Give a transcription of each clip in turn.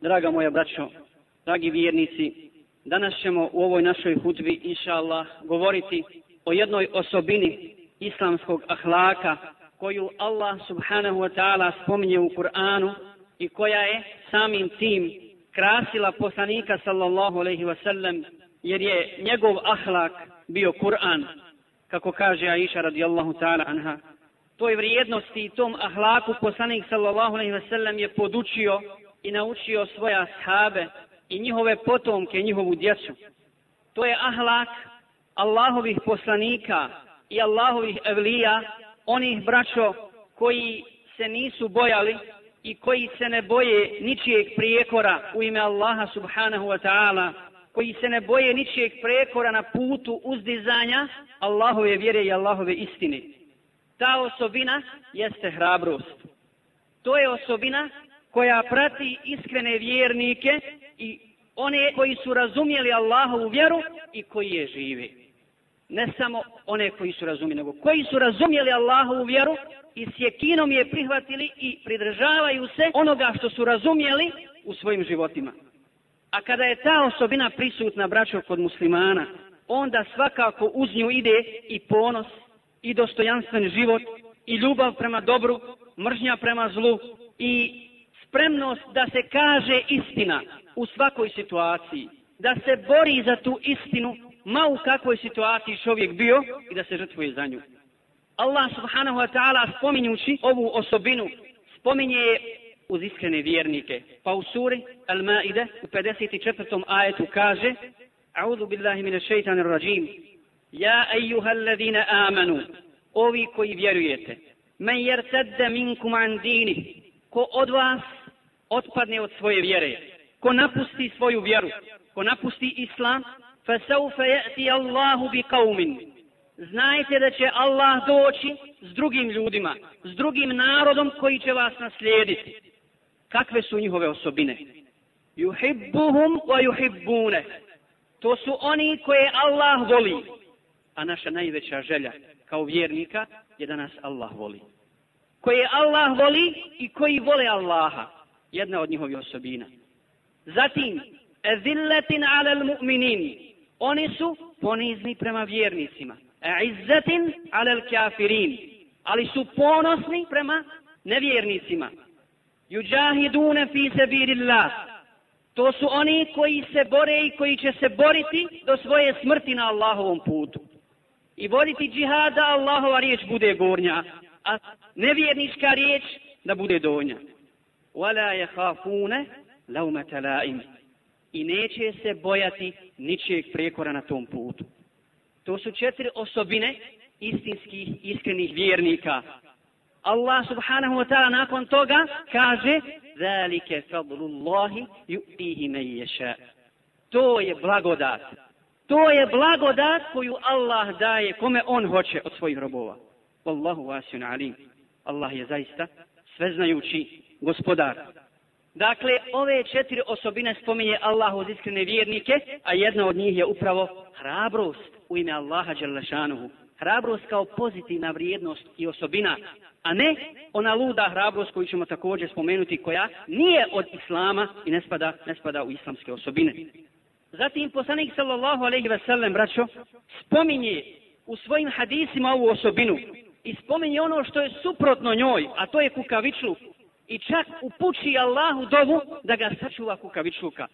Draga moja braćo, dragi vjernici, danas ćemo u ovoj našoj hudbi, inša Allah, govoriti o jednoj osobini islamskog ahlaka koju Allah subhanahu wa ta'ala spominje u Kur'anu i koja je samim tim krasila poslanika sallallahu alaihi wa sallam jer je njegov ahlak bio Kur'an kako kaže Aisha radijallahu ta'ala anha. Toj vrijednosti i tom ahlaku poslanik sallallahu alaihi ve sellem je podučio i naučio svoje ashabe i njihove potomke, njihovu djecu. To je ahlak Allahovih poslanika i Allahovih evlija, onih braćo koji se nisu bojali i koji se ne boje ničijeg prijekora u ime Allaha subhanahu wa ta'ala, koji se ne boje ničijeg prijekora na putu uzdizanja Allahove vjere i Allahove istine ta osobina jeste hrabrost. To je osobina koja prati iskrene vjernike i one koji su razumjeli Allahovu vjeru i koji je žive. Ne samo one koji su razumjeli, nego koji su razumjeli Allahovu vjeru i s jekinom je prihvatili i pridržavaju se onoga što su razumjeli u svojim životima. A kada je ta osobina prisutna, braćo, kod muslimana, onda svakako uz nju ide i ponos i dostojanstven život i ljubav prema dobru, mržnja prema zlu i spremnost da se kaže istina u svakoj situaciji, da se bori za tu istinu ma u kakvoj situaciji čovjek bio i da se žrtvuje za nju. Allah subhanahu wa ta'ala spominjući ovu osobinu spominje je uz iskrene vjernike. Pa u suri Al-Maide u 54. ajetu kaže A'udhu billahi mine šeitanir rajim Ja ejuhal ladina amanu, ovi koji vjerujete, men jertadda minkum an dini, ko od vas otpadne od svoje vjere, ko napusti svoju vjeru, ko napusti islam, فَسَوْفَ saufa اللَّهُ بِقَوْمٍ. Znajte da će Allah doći s drugim ljudima, s drugim narodom koji će vas naslijediti. Kakve su njihove osobine? Yuhibbuhum wa yuhibbune. To su oni koje Allah voli a naša najveća želja kao vjernika je da nas Allah voli. Koje Allah voli i koji vole Allaha, jedna od njihovih osobina. Zatim, ezilletin alel mu'minin, oni su ponizni prema vjernicima. Izzetin alel kafirin, ali su ponosni prema nevjernicima. Juđahidune fi sebirillah, to su oni koji se bore i koji će se boriti do svoje smrti na Allahovom putu i voditi džihada Allahova riječ bude gornja, a nevjernička riječ da bude donja. وَلَا يَحَافُونَ hafune laumete. I neće se bojati ničijeg prekora na tom putu. To su četiri osobine istinskih, iskrenih vjernika. Allah subhanahu wa ta'ala nakon toga kaže Zalike fadlullahi yu'tihi me ješa. To je blagodat. To je blagodat koju Allah daje kome on hoće od svojih robova. Wallahu wasun alim. Allah je zaista sveznajući gospodar. Dakle, ove četiri osobine spominje Allah uz iskrene vjernike, a jedna od njih je upravo hrabrost u ime Allaha Đalešanuhu. Hrabrost kao pozitivna vrijednost i osobina, a ne ona luda hrabrost koju ćemo također spomenuti, koja nije od Islama i ne spada, ne spada u islamske osobine. Zatim poslanik sallallahu alejhi ve sellem braćo spominje u svojim hadisima ovu osobinu i spominje ono što je suprotno njoj, a to je kukavičluk. I čak upući Allahu dovu da ga sačuva kukavičluka.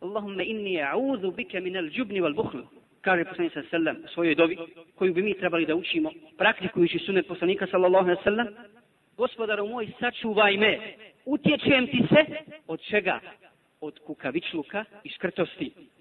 Allahumma inni a'udhu bika min al-jubni wal-bukhl. Kaže poslanik sallallahu alejhi ve u svojoj dovi koju bi mi trebali da učimo praktikujući sunnet poslanika sallallahu alejhi ve sellem. Gospodaru moj, sačuvaj me. Utječem ti se od čega? Od kukavičluka i škrtosti.